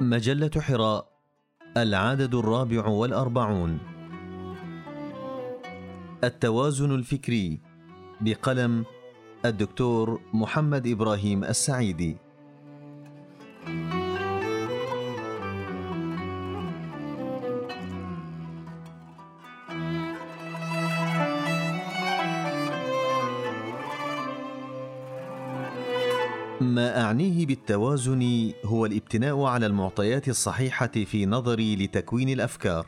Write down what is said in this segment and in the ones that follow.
مجلة حراء العدد الرابع والأربعون. التوازن الفكري بقلم الدكتور محمد إبراهيم السعيدي. ما أعنيه بالتوازن هو الابتناء على المعطيات الصحيحة في نظري لتكوين الأفكار.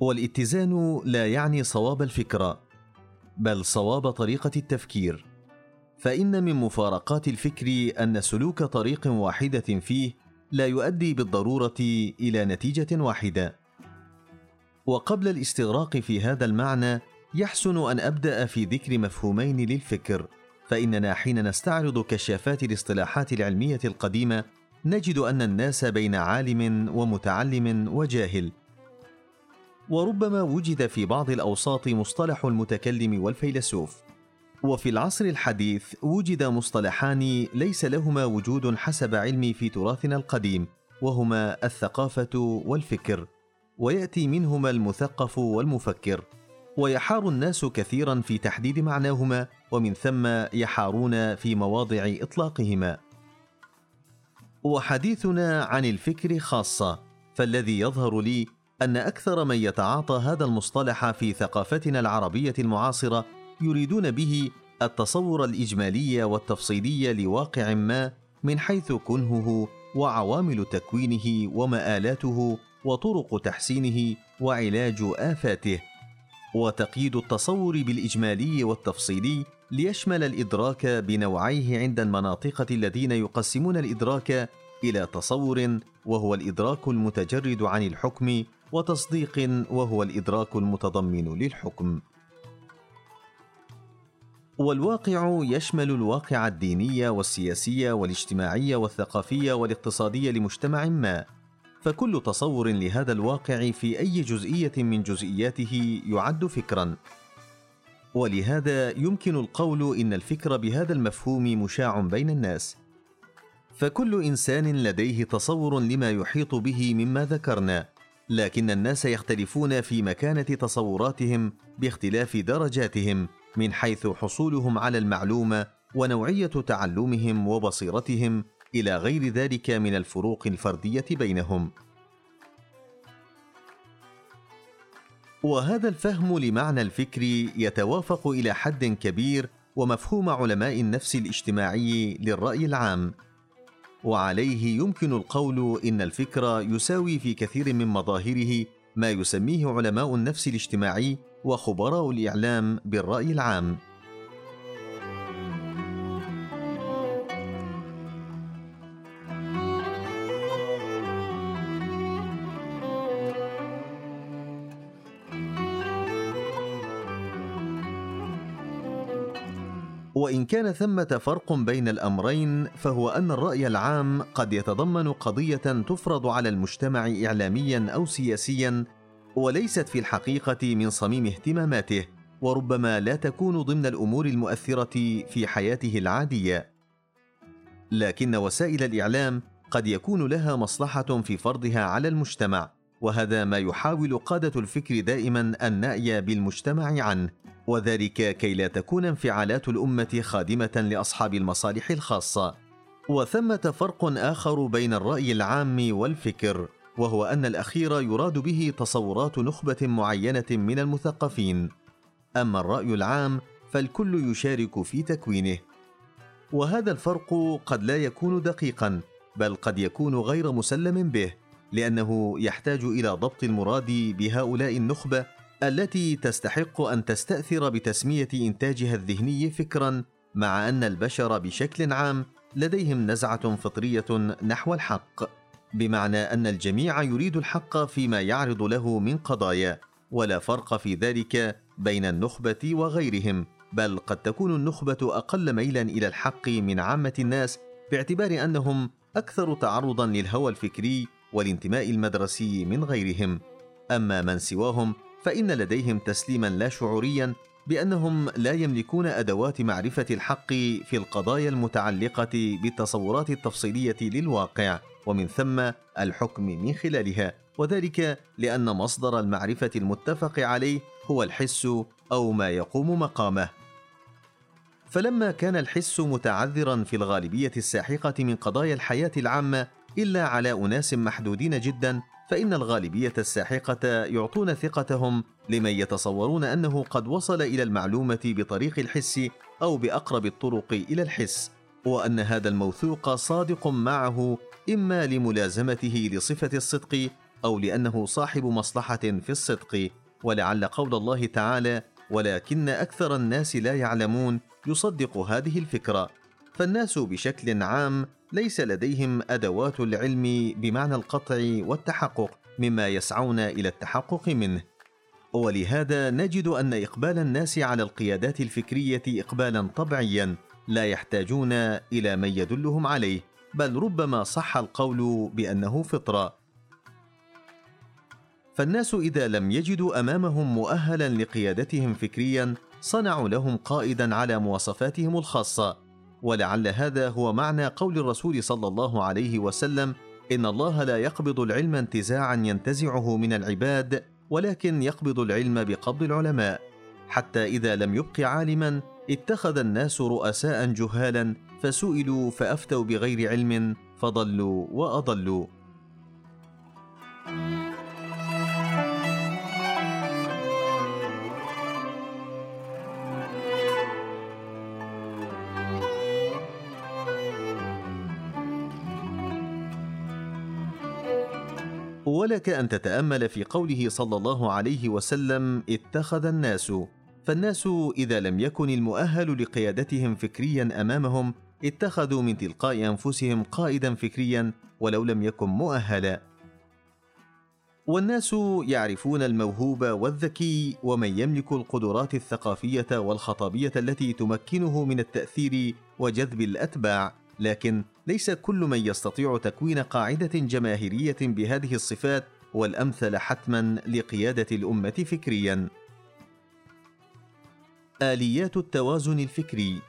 والاتزان لا يعني صواب الفكرة بل صواب طريقة التفكير. فإن من مفارقات الفكر أن سلوك طريق واحدة فيه لا يؤدي بالضرورة إلى نتيجة واحدة. وقبل الاستغراق في هذا المعنى يحسن أن أبدأ في ذكر مفهومين للفكر. فإننا حين نستعرض كشافات الاصطلاحات العلمية القديمة نجد أن الناس بين عالم ومتعلم وجاهل. وربما وجد في بعض الأوساط مصطلح المتكلم والفيلسوف. وفي العصر الحديث وجد مصطلحان ليس لهما وجود حسب علمي في تراثنا القديم وهما الثقافة والفكر. ويأتي منهما المثقف والمفكر. ويحار الناس كثيرا في تحديد معناهما ومن ثم يحارون في مواضع إطلاقهما. وحديثنا عن الفكر خاصة فالذي يظهر لي أن أكثر من يتعاطى هذا المصطلح في ثقافتنا العربية المعاصرة يريدون به التصور الإجمالي والتفصيلي لواقع ما من حيث كنهه وعوامل تكوينه ومآلاته وطرق تحسينه وعلاج آفاته. وتقييد التصور بالإجمالي والتفصيلي ليشمل الإدراك بنوعيه عند المناطقه الذين يقسمون الإدراك إلى تصور وهو الإدراك المتجرد عن الحكم وتصديق وهو الإدراك المتضمن للحكم. والواقع يشمل الواقع الديني والسياسي والاجتماعي والثقافي والاقتصادي لمجتمع ما. فكل تصور لهذا الواقع في أي جزئية من جزئياته يعد فكرا. ولهذا يمكن القول إن الفكر بهذا المفهوم مشاع بين الناس. فكل إنسان لديه تصور لما يحيط به مما ذكرنا لكن الناس يختلفون في مكانة تصوراتهم باختلاف درجاتهم من حيث حصولهم على المعلومة ونوعية تعلمهم وبصيرتهم إلى غير ذلك من الفروق الفردية بينهم. وهذا الفهم لمعنى الفكر يتوافق إلى حد كبير ومفهوم علماء النفس الاجتماعي للرأي العام. وعليه يمكن القول إن الفكر يساوي في كثير من مظاهره ما يسميه علماء النفس الاجتماعي وخبراء الإعلام بالرأي العام. وإن كان ثمة فرق بين الأمرين فهو أن الرأي العام قد يتضمن قضية تفرض على المجتمع اعلاميا أو سياسيا وليست في الحقيقة من صميم اهتماماته وربما لا تكون ضمن الأمور المؤثرة في حياته العادية. لكن وسائل الإعلام قد يكون لها مصلحة في فرضها على المجتمع وهذا ما يحاول قادة الفكر دائما النأي بالمجتمع عنه. وذلك كي لا تكون انفعالات الأمة خادمة لأصحاب المصالح الخاصة. وثمة فرق آخر بين الرأي العام والفكر وهو أن الأخير يراد به تصورات نخبة معينة من المثقفين. أما الرأي العام فالكل يشارك في تكوينه. وهذا الفرق قد لا يكون دقيقا بل قد يكون غير مسلم به لأنه يحتاج إلى ضبط المراد بهؤلاء النخبة التي تستحق أن تستأثر بتسمية إنتاجها الذهني فكرا مع أن البشر بشكل عام لديهم نزعة فطرية نحو الحق بمعنى أن الجميع يريد الحق فيما يعرض له من قضايا ولا فرق في ذلك بين النخبة وغيرهم بل قد تكون النخبة أقل ميلا إلى الحق من عامة الناس باعتبار أنهم أكثر تعرضا للهوى الفكري والانتماء المدرسي من غيرهم. أما من سواهم فإن لديهم تسليما لا شعوريا بأنهم لا يملكون أدوات معرفة الحق في القضايا المتعلقة بالتصورات التفصيلية للواقع ومن ثم الحكم من خلالها وذلك لأن مصدر المعرفة المتفق عليه هو الحس أو ما يقوم مقامه. فلما كان الحس متعذرا في الغالبية الساحقة من قضايا الحياة العامة إلا على أناس محدودين جدا فإن الغالبية الساحقة يعطون ثقتهم لمن يتصورون أنه قد وصل إلى المعلومة بطريق الحس أو بأقرب الطرق إلى الحس وأن هذا الموثوق صادق معه إما لملازمته لصفة الصدق أو لأنه صاحب مصلحة في الصدق. ولعل قول الله تعالى ولكن أكثر الناس لا يعلمون يصدق هذه الفكرة. فالناس بشكل عام ليس لديهم أدوات العلم بمعنى القطع والتحقق مما يسعون إلى التحقق منه. ولهذا نجد أن إقبال الناس على القيادات الفكرية اقبالا طبيعيا لا يحتاجون إلى من يدلهم عليه بل ربما صح القول بأنه فطرة. فالناس إذا لم يجدوا أمامهم مؤهلا لقيادتهم فكريا صنعوا لهم قائدا على مواصفاتهم الخاصة. ولعل هذا هو معنى قول الرسول صلى الله عليه وسلم إن الله لا يقبض العلم انتزاعا ينتزعه من العباد ولكن يقبض العلم بقبض العلماء. حتى إذا لم يبق عالما اتخذ الناس رؤساء جهالا فسئلوا فأفتوا بغير علم فضلوا وأضلوا. ولك أن تتأمل في قوله صلى الله عليه وسلم اتخذ الناس. فالناس إذا لم يكن المؤهل لقيادتهم فكريا أمامهم اتخذوا من تلقاء أنفسهم قائدا فكريا ولو لم يكن مؤهلا. والناس يعرفون الموهوب والذكي ومن يملك القدرات الثقافية والخطابية التي تمكنه من التأثير وجذب الأتباع. لكن ليس كل من يستطيع تكوين قاعدة جماهيرية بهذه الصفات والأمثل حتما لقيادة الأمة فكريا. آليات التوازن الفكري.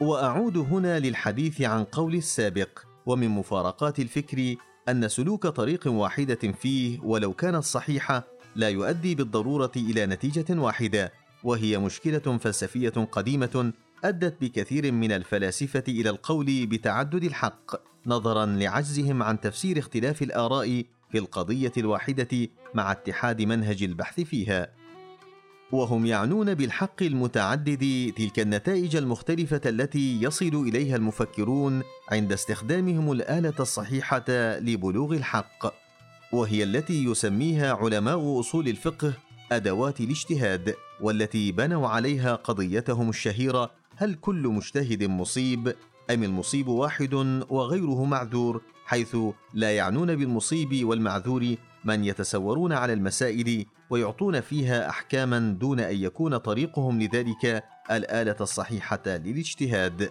وأعود هنا للحديث عن قول السابق ومن مفارقات الفكر أن سلوك طريق واحدة فيه ولو كانت صحيحة لا يؤدي بالضرورة إلى نتيجة واحدة وهي مشكلة فلسفية قديمة أدت بكثير من الفلاسفة إلى القول بتعدد الحق نظرا لعجزهم عن تفسير اختلاف الآراء في القضية الواحدة مع اتحاد منهج البحث فيها. وهم يعنون بالحق المتعدد تلك النتائج المختلفة التي يصل إليها المفكرون عند استخدامهم الآلة الصحيحة لبلوغ الحق وهي التي يسميها علماء أصول الفقه أدوات الاجتهاد والتي بنوا عليها قضيتهم الشهيرة هل كل مجتهد مصيب أم المصيب واحد وغيره معذور حيث لا يعنون بالمصيب والمعذور من يتسورون على المسائل ويعطون فيها أحكاما دون أن يكون طريقهم لذلك الآلة الصحيحة للاجتهاد.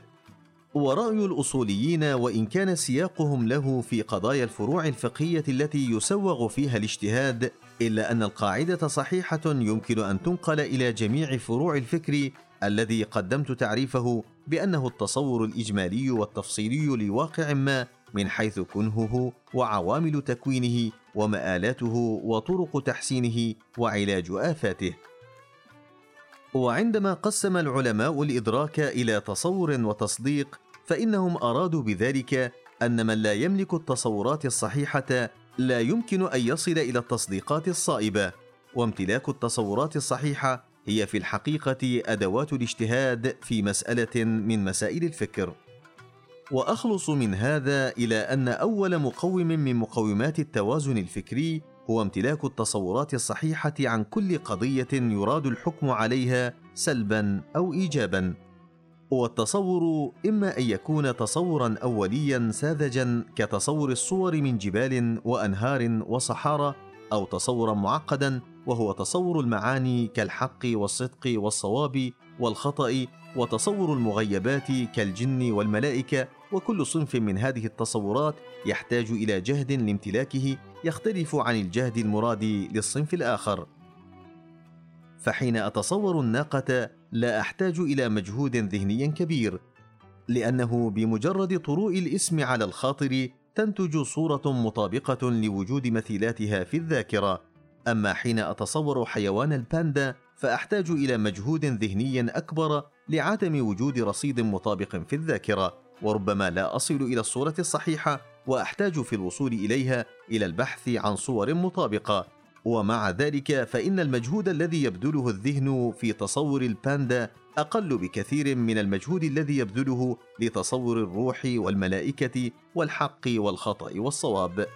ورأي الأصوليين وإن كان سياقهم له في قضايا الفروع الفقهية التي يسوغ فيها الاجتهاد إلا أن القاعدة صحيحة يمكن أن تنقل إلى جميع فروع الفكر الذي قدمت تعريفه بأنه التصور الإجمالي والتفصيلي لواقع ما من حيث كنهه وعوامل تكوينه ومآلاته وطرق تحسينه وعلاج آفاته. وعندما قسم العلماء الإدراك إلى تصور وتصديق، فإنهم أرادوا بذلك أن من لا يملك التصورات الصحيحة لا يمكن أن يصل إلى التصديقات الصائبة، وامتلاك التصورات الصحيحة هي في الحقيقة أدوات الاجتهاد في مسألة من مسائل الفكر. وأخلص من هذا إلى أن أول مقوم من مقومات التوازن الفكري هو امتلاك التصورات الصحيحة عن كل قضية يراد الحكم عليها سلبا أو ايجابا والتصور إما أن يكون تصورا اوليا ساذجا كتصور الصور من جبال وأنهار وصحارى أو تصورا معقدا وهو تصور المعاني كالحق والصدق والصواب والخطأ وتصور المغيبات كالجن والملائكة وكل صنف من هذه التصورات يحتاج إلى جهد لامتلاكه يختلف عن الجهد المراد للصنف الآخر. فحين أتصور الناقة لا أحتاج إلى مجهود ذهني كبير لأنه بمجرد طروء الاسم على الخاطر تنتج صورة مطابقة لوجود مثيلاتها في الذاكرة. أما حين أتصور حيوان الباندا فأحتاج إلى مجهود ذهني أكبر لعدم وجود رصيد مطابق في الذاكرة وربما لا أصل إلى الصورة الصحيحة وأحتاج في الوصول إليها إلى البحث عن صور مطابقة. ومع ذلك فإن المجهود الذي يبذله الذهن في تصور الباندا أقل بكثير من المجهود الذي يبذله لتصور الروح والملائكة والحق والخطأ والصواب.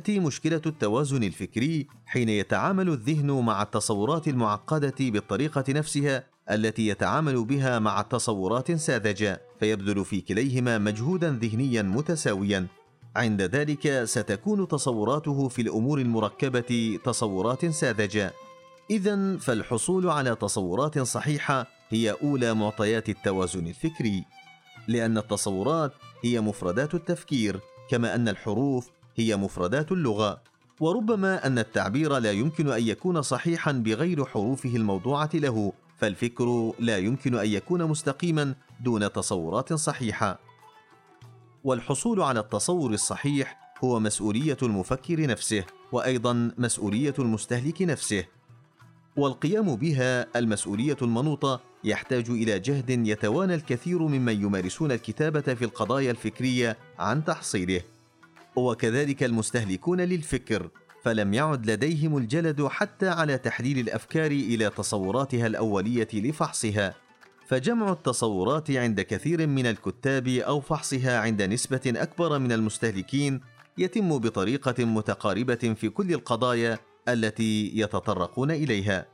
تأتي مشكلة التوازن الفكري حين يتعامل الذهن مع التصورات المعقدة بالطريقة نفسها التي يتعامل بها مع تصورات ساذجة فيبذل في كليهما مجهودا ذهنيا متساويا. عند ذلك ستكون تصوراته في الأمور المركبة تصورات ساذجة. اذا فالحصول على تصورات صحيحة هي أولى معطيات التوازن الفكري لأن التصورات هي مفردات التفكير كما أن الحروف هي مفردات اللغة. وربما أن التعبير لا يمكن أن يكون صحيحا بغير حروفه الموضوعة له فالفكر لا يمكن أن يكون مستقيما دون تصورات صحيحة. والحصول على التصور الصحيح هو مسؤولية المفكر نفسه وأيضا مسؤولية المستهلك نفسه. والقيام بها المسؤولية المنوطة يحتاج إلى جهد يتوانى الكثير ممن يمارسون الكتابة في القضايا الفكرية عن تحصيله. وكذلك المستهلكون للفكر فلم يعد لديهم الجلد حتى على تحليل الأفكار إلى تصوراتها الأولية لفحصها. فجمع التصورات عند كثير من الكتاب أو فحصها عند نسبة أكبر من المستهلكين يتم بطريقة متقاربة في كل القضايا التي يتطرقون إليها.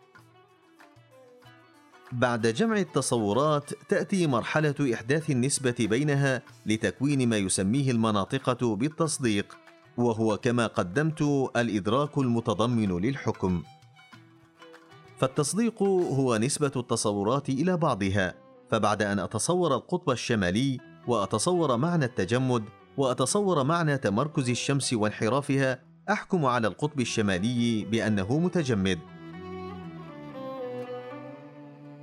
بعد جمع التصورات تأتي مرحلة إحداث النسبة بينها لتكوين ما يسميه المناطقة بالتصديق وهو كما قدمت الإدراك المتضمن للحكم. فالتصديق هو نسبة التصورات إلى بعضها فبعد أن أتصور القطب الشمالي وأتصور معنى التجمد وأتصور معنى تمركز الشمس وانحرافها أحكم على القطب الشمالي بأنه متجمد.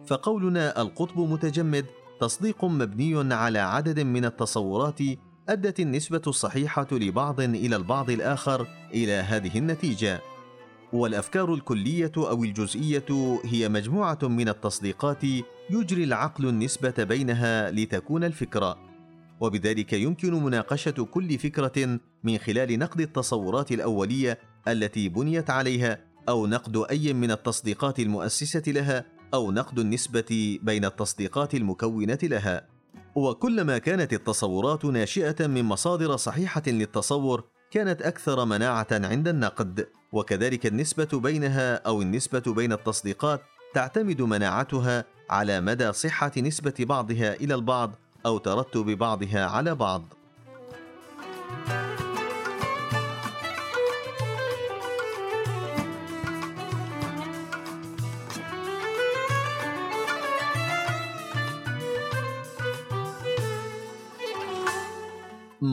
فقولنا القطب متجمد تصديق مبني على عدد من التصورات أدت النسبة الصحيحة لبعض إلى البعض الآخر إلى هذه النتيجة. والأفكار الكلية أو الجزئية هي مجموعة من التصديقات يجري العقل النسبة بينها لتكون الفكرة. وبذلك يمكن مناقشة كل فكرة من خلال نقد التصورات الأولية التي بنيت عليها أو نقد أي من التصديقات المؤسسة لها أو نقد النسبة بين التصديقات المكونة لها. وكلما كانت التصورات ناشئة من مصادر صحيحة للتصور كانت أكثر مناعة عند النقد. وكذلك النسبة بينها أو النسبة بين التصديقات تعتمد مناعتها على مدى صحة نسبة بعضها إلى البعض أو ترتب بعضها على بعض.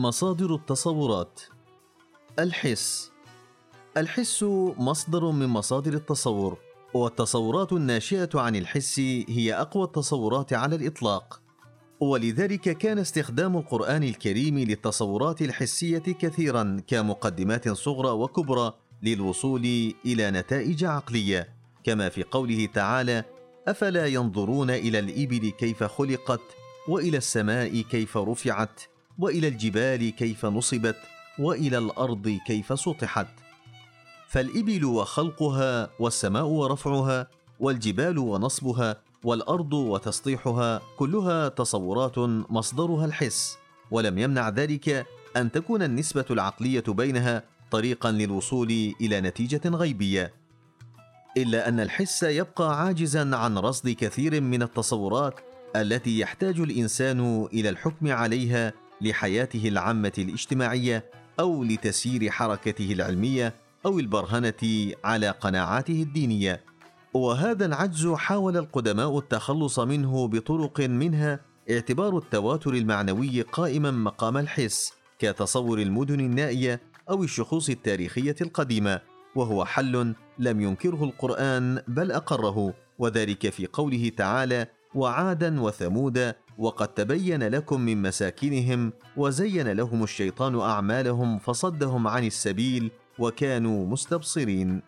مصادر التصورات. الحس. الحس مصدر من مصادر التصور والتصورات الناشئة عن الحس هي أقوى التصورات على الإطلاق. ولذلك كان استخدام القرآن الكريم للتصورات الحسية كثيرا كمقدمات صغرى وكبرى للوصول إلى نتائج عقلية. كما في قوله تعالى أفلا ينظرون إلى الإبل كيف خلقت وإلى السماء كيف رفعت. وإلى الجبال كيف نصبت وإلى الأرض كيف سطحت. فالإبل وخلقها والسماء ورفعها والجبال ونصبها والأرض وتسطيحها كلها تصورات مصدرها الحس. ولم يمنع ذلك أن تكون النسبة العقلية بينها طريقا للوصول إلى نتيجة غيبية. إلا أن الحس يبقى عاجزا عن رصد كثير من التصورات التي يحتاج الإنسان إلى الحكم عليها لحياته العامة الاجتماعية أو لتسيير حركته العلمية أو البرهنة على قناعاته الدينية. وهذا العجز حاول القدماء التخلص منه بطرق منها اعتبار التواتر المعنوي قائما مقام الحس كتصور المدن النائية أو الشخوص التاريخية القديمة وهو حل لم ينكره القرآن بل أقره وذلك في قوله تعالى وعادا وثمود وقد تبين لكم من مساكنهم وزين لهم الشيطان أعمالهم فصدهم عن السبيل وكانوا مستبصرين.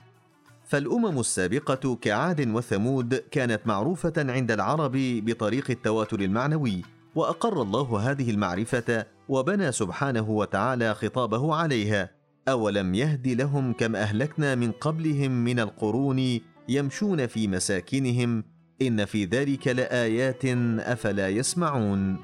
فالأمم السابقة كعاد وثمود كانت معروفة عند العرب بطريق التواتر المعنوي وأقر الله هذه المعرفة وبنى سبحانه وتعالى خطابه عليها. أولم يهد لهم كم أهلكنا من قبلهم من القرون يمشون في مساكنهم إن في ذلك لآيات أفلا يسمعون.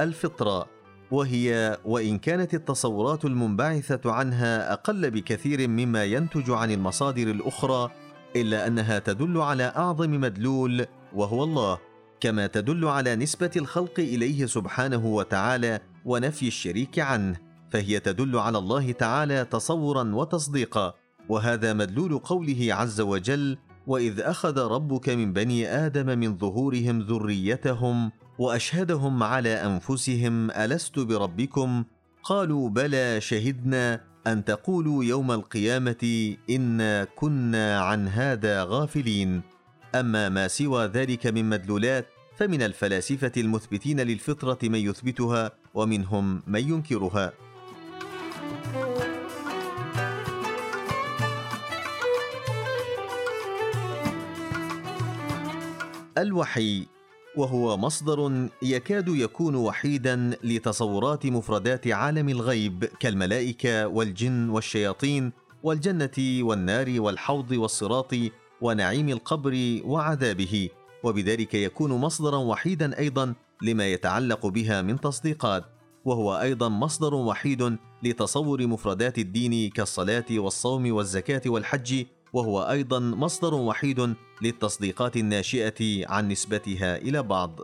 الفطرة وهي وإن كانت التصورات المنبعثة عنها أقل بكثير مما ينتج عن المصادر الأخرى إلا أنها تدل على أعظم مدلول وهو الله كما تدل على نسبة الخلق إليه سبحانه وتعالى ونفي الشريك عنه فهي تدل على الله تعالى تصورا وتصديقا. وهذا مدلول قوله عز وجل وإذ أخذ ربك من بني آدم من ظهورهم ذريتهم وأشهدهم على أنفسهم ألست بربكم؟ قالوا بلى شهدنا أن تقولوا يوم القيامة إنا كنا عن هذا غافلين. أما ما سوى ذلك من مدلولات فمن الفلاسفة المثبتين للفطرة من يثبتها ومنهم من ينكرها. الوحي وهو مصدر يكاد يكون وحيدا لتصورات مفردات عالم الغيب كالملائكة والجن والشياطين والجنة والنار والحوض والصراط ونعيم القبر وعذابه. وبذلك يكون مصدرا وحيدا أيضا لما يتعلق بها من تصديقات. وهو أيضا مصدر وحيد لتصور مفردات الدين كالصلاة والصوم والزكاة والحج وهو أيضا مصدر وحيد للتصديقات الناشئة عن نسبتها إلى بعض.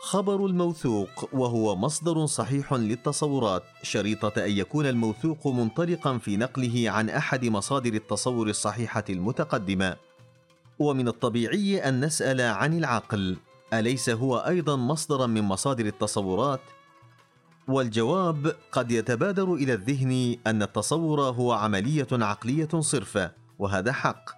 خبر الموثوق وهو مصدر صحيح للتصورات شريطة أن يكون الموثوق منطلقا في نقله عن أحد مصادر التصور الصحيحة المتقدمة. ومن الطبيعي أن نسأل عن العقل أليس هو أيضا مصدرا من مصادر التصورات؟ والجواب قد يتبادر إلى الذهن أن التصور هو عملية عقلية صرفة وهذا حق.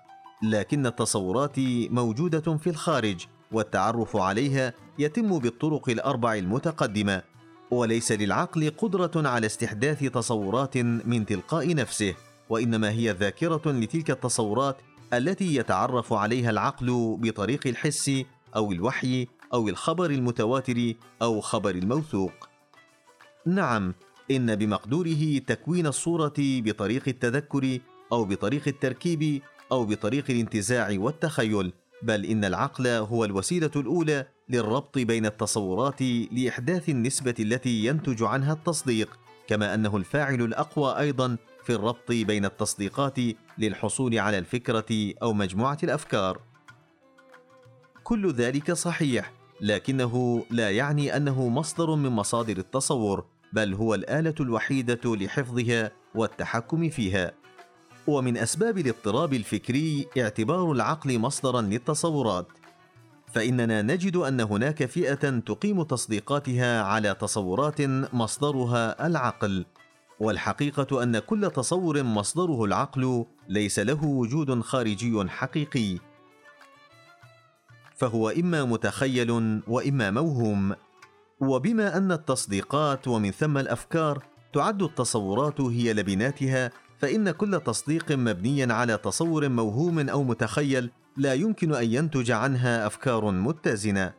لكن التصورات موجودة في الخارج والتعرف عليها يتم بالطرق الأربع المتقدمة. وليس للعقل قدرة على استحداث تصورات من تلقاء نفسه وإنما هي ذاكرة لتلك التصورات التي يتعرف عليها العقل بطريق الحس أو الوحي أو الخبر المتواتر أو خبر الموثوق. نعم إن بمقدوره تكوين الصورة بطريق التذكر أو بطريق التركيب أو بطريق الانتزاع والتخيل بل إن العقل هو الوسيلة الأولى للربط بين التصورات لإحداث النسبة التي ينتج عنها التصديق كما أنه الفاعل الأقوى أيضا في الربط بين التصديقات للحصول على الفكرة أو مجموعة الأفكار. كل ذلك صحيح لكنه لا يعني أنه مصدر من مصادر التصور. بل هو الآلة الوحيدة لحفظها والتحكم فيها. ومن أسباب الاضطراب الفكري اعتبار العقل مصدرا للتصورات. فإننا نجد أن هناك فئة تقيم تصديقاتها على تصورات مصدرها العقل. والحقيقة أن كل تصور مصدره العقل ليس له وجود خارجي حقيقي. فهو إما متخيل وإما موهوم. وبما أن التصديقات ومن ثم الأفكار تعد التصورات هي لبناتها فإن كل تصديق مبني على تصور موهوم أو متخيل لا يمكن أن ينتج عنها أفكار متزنة.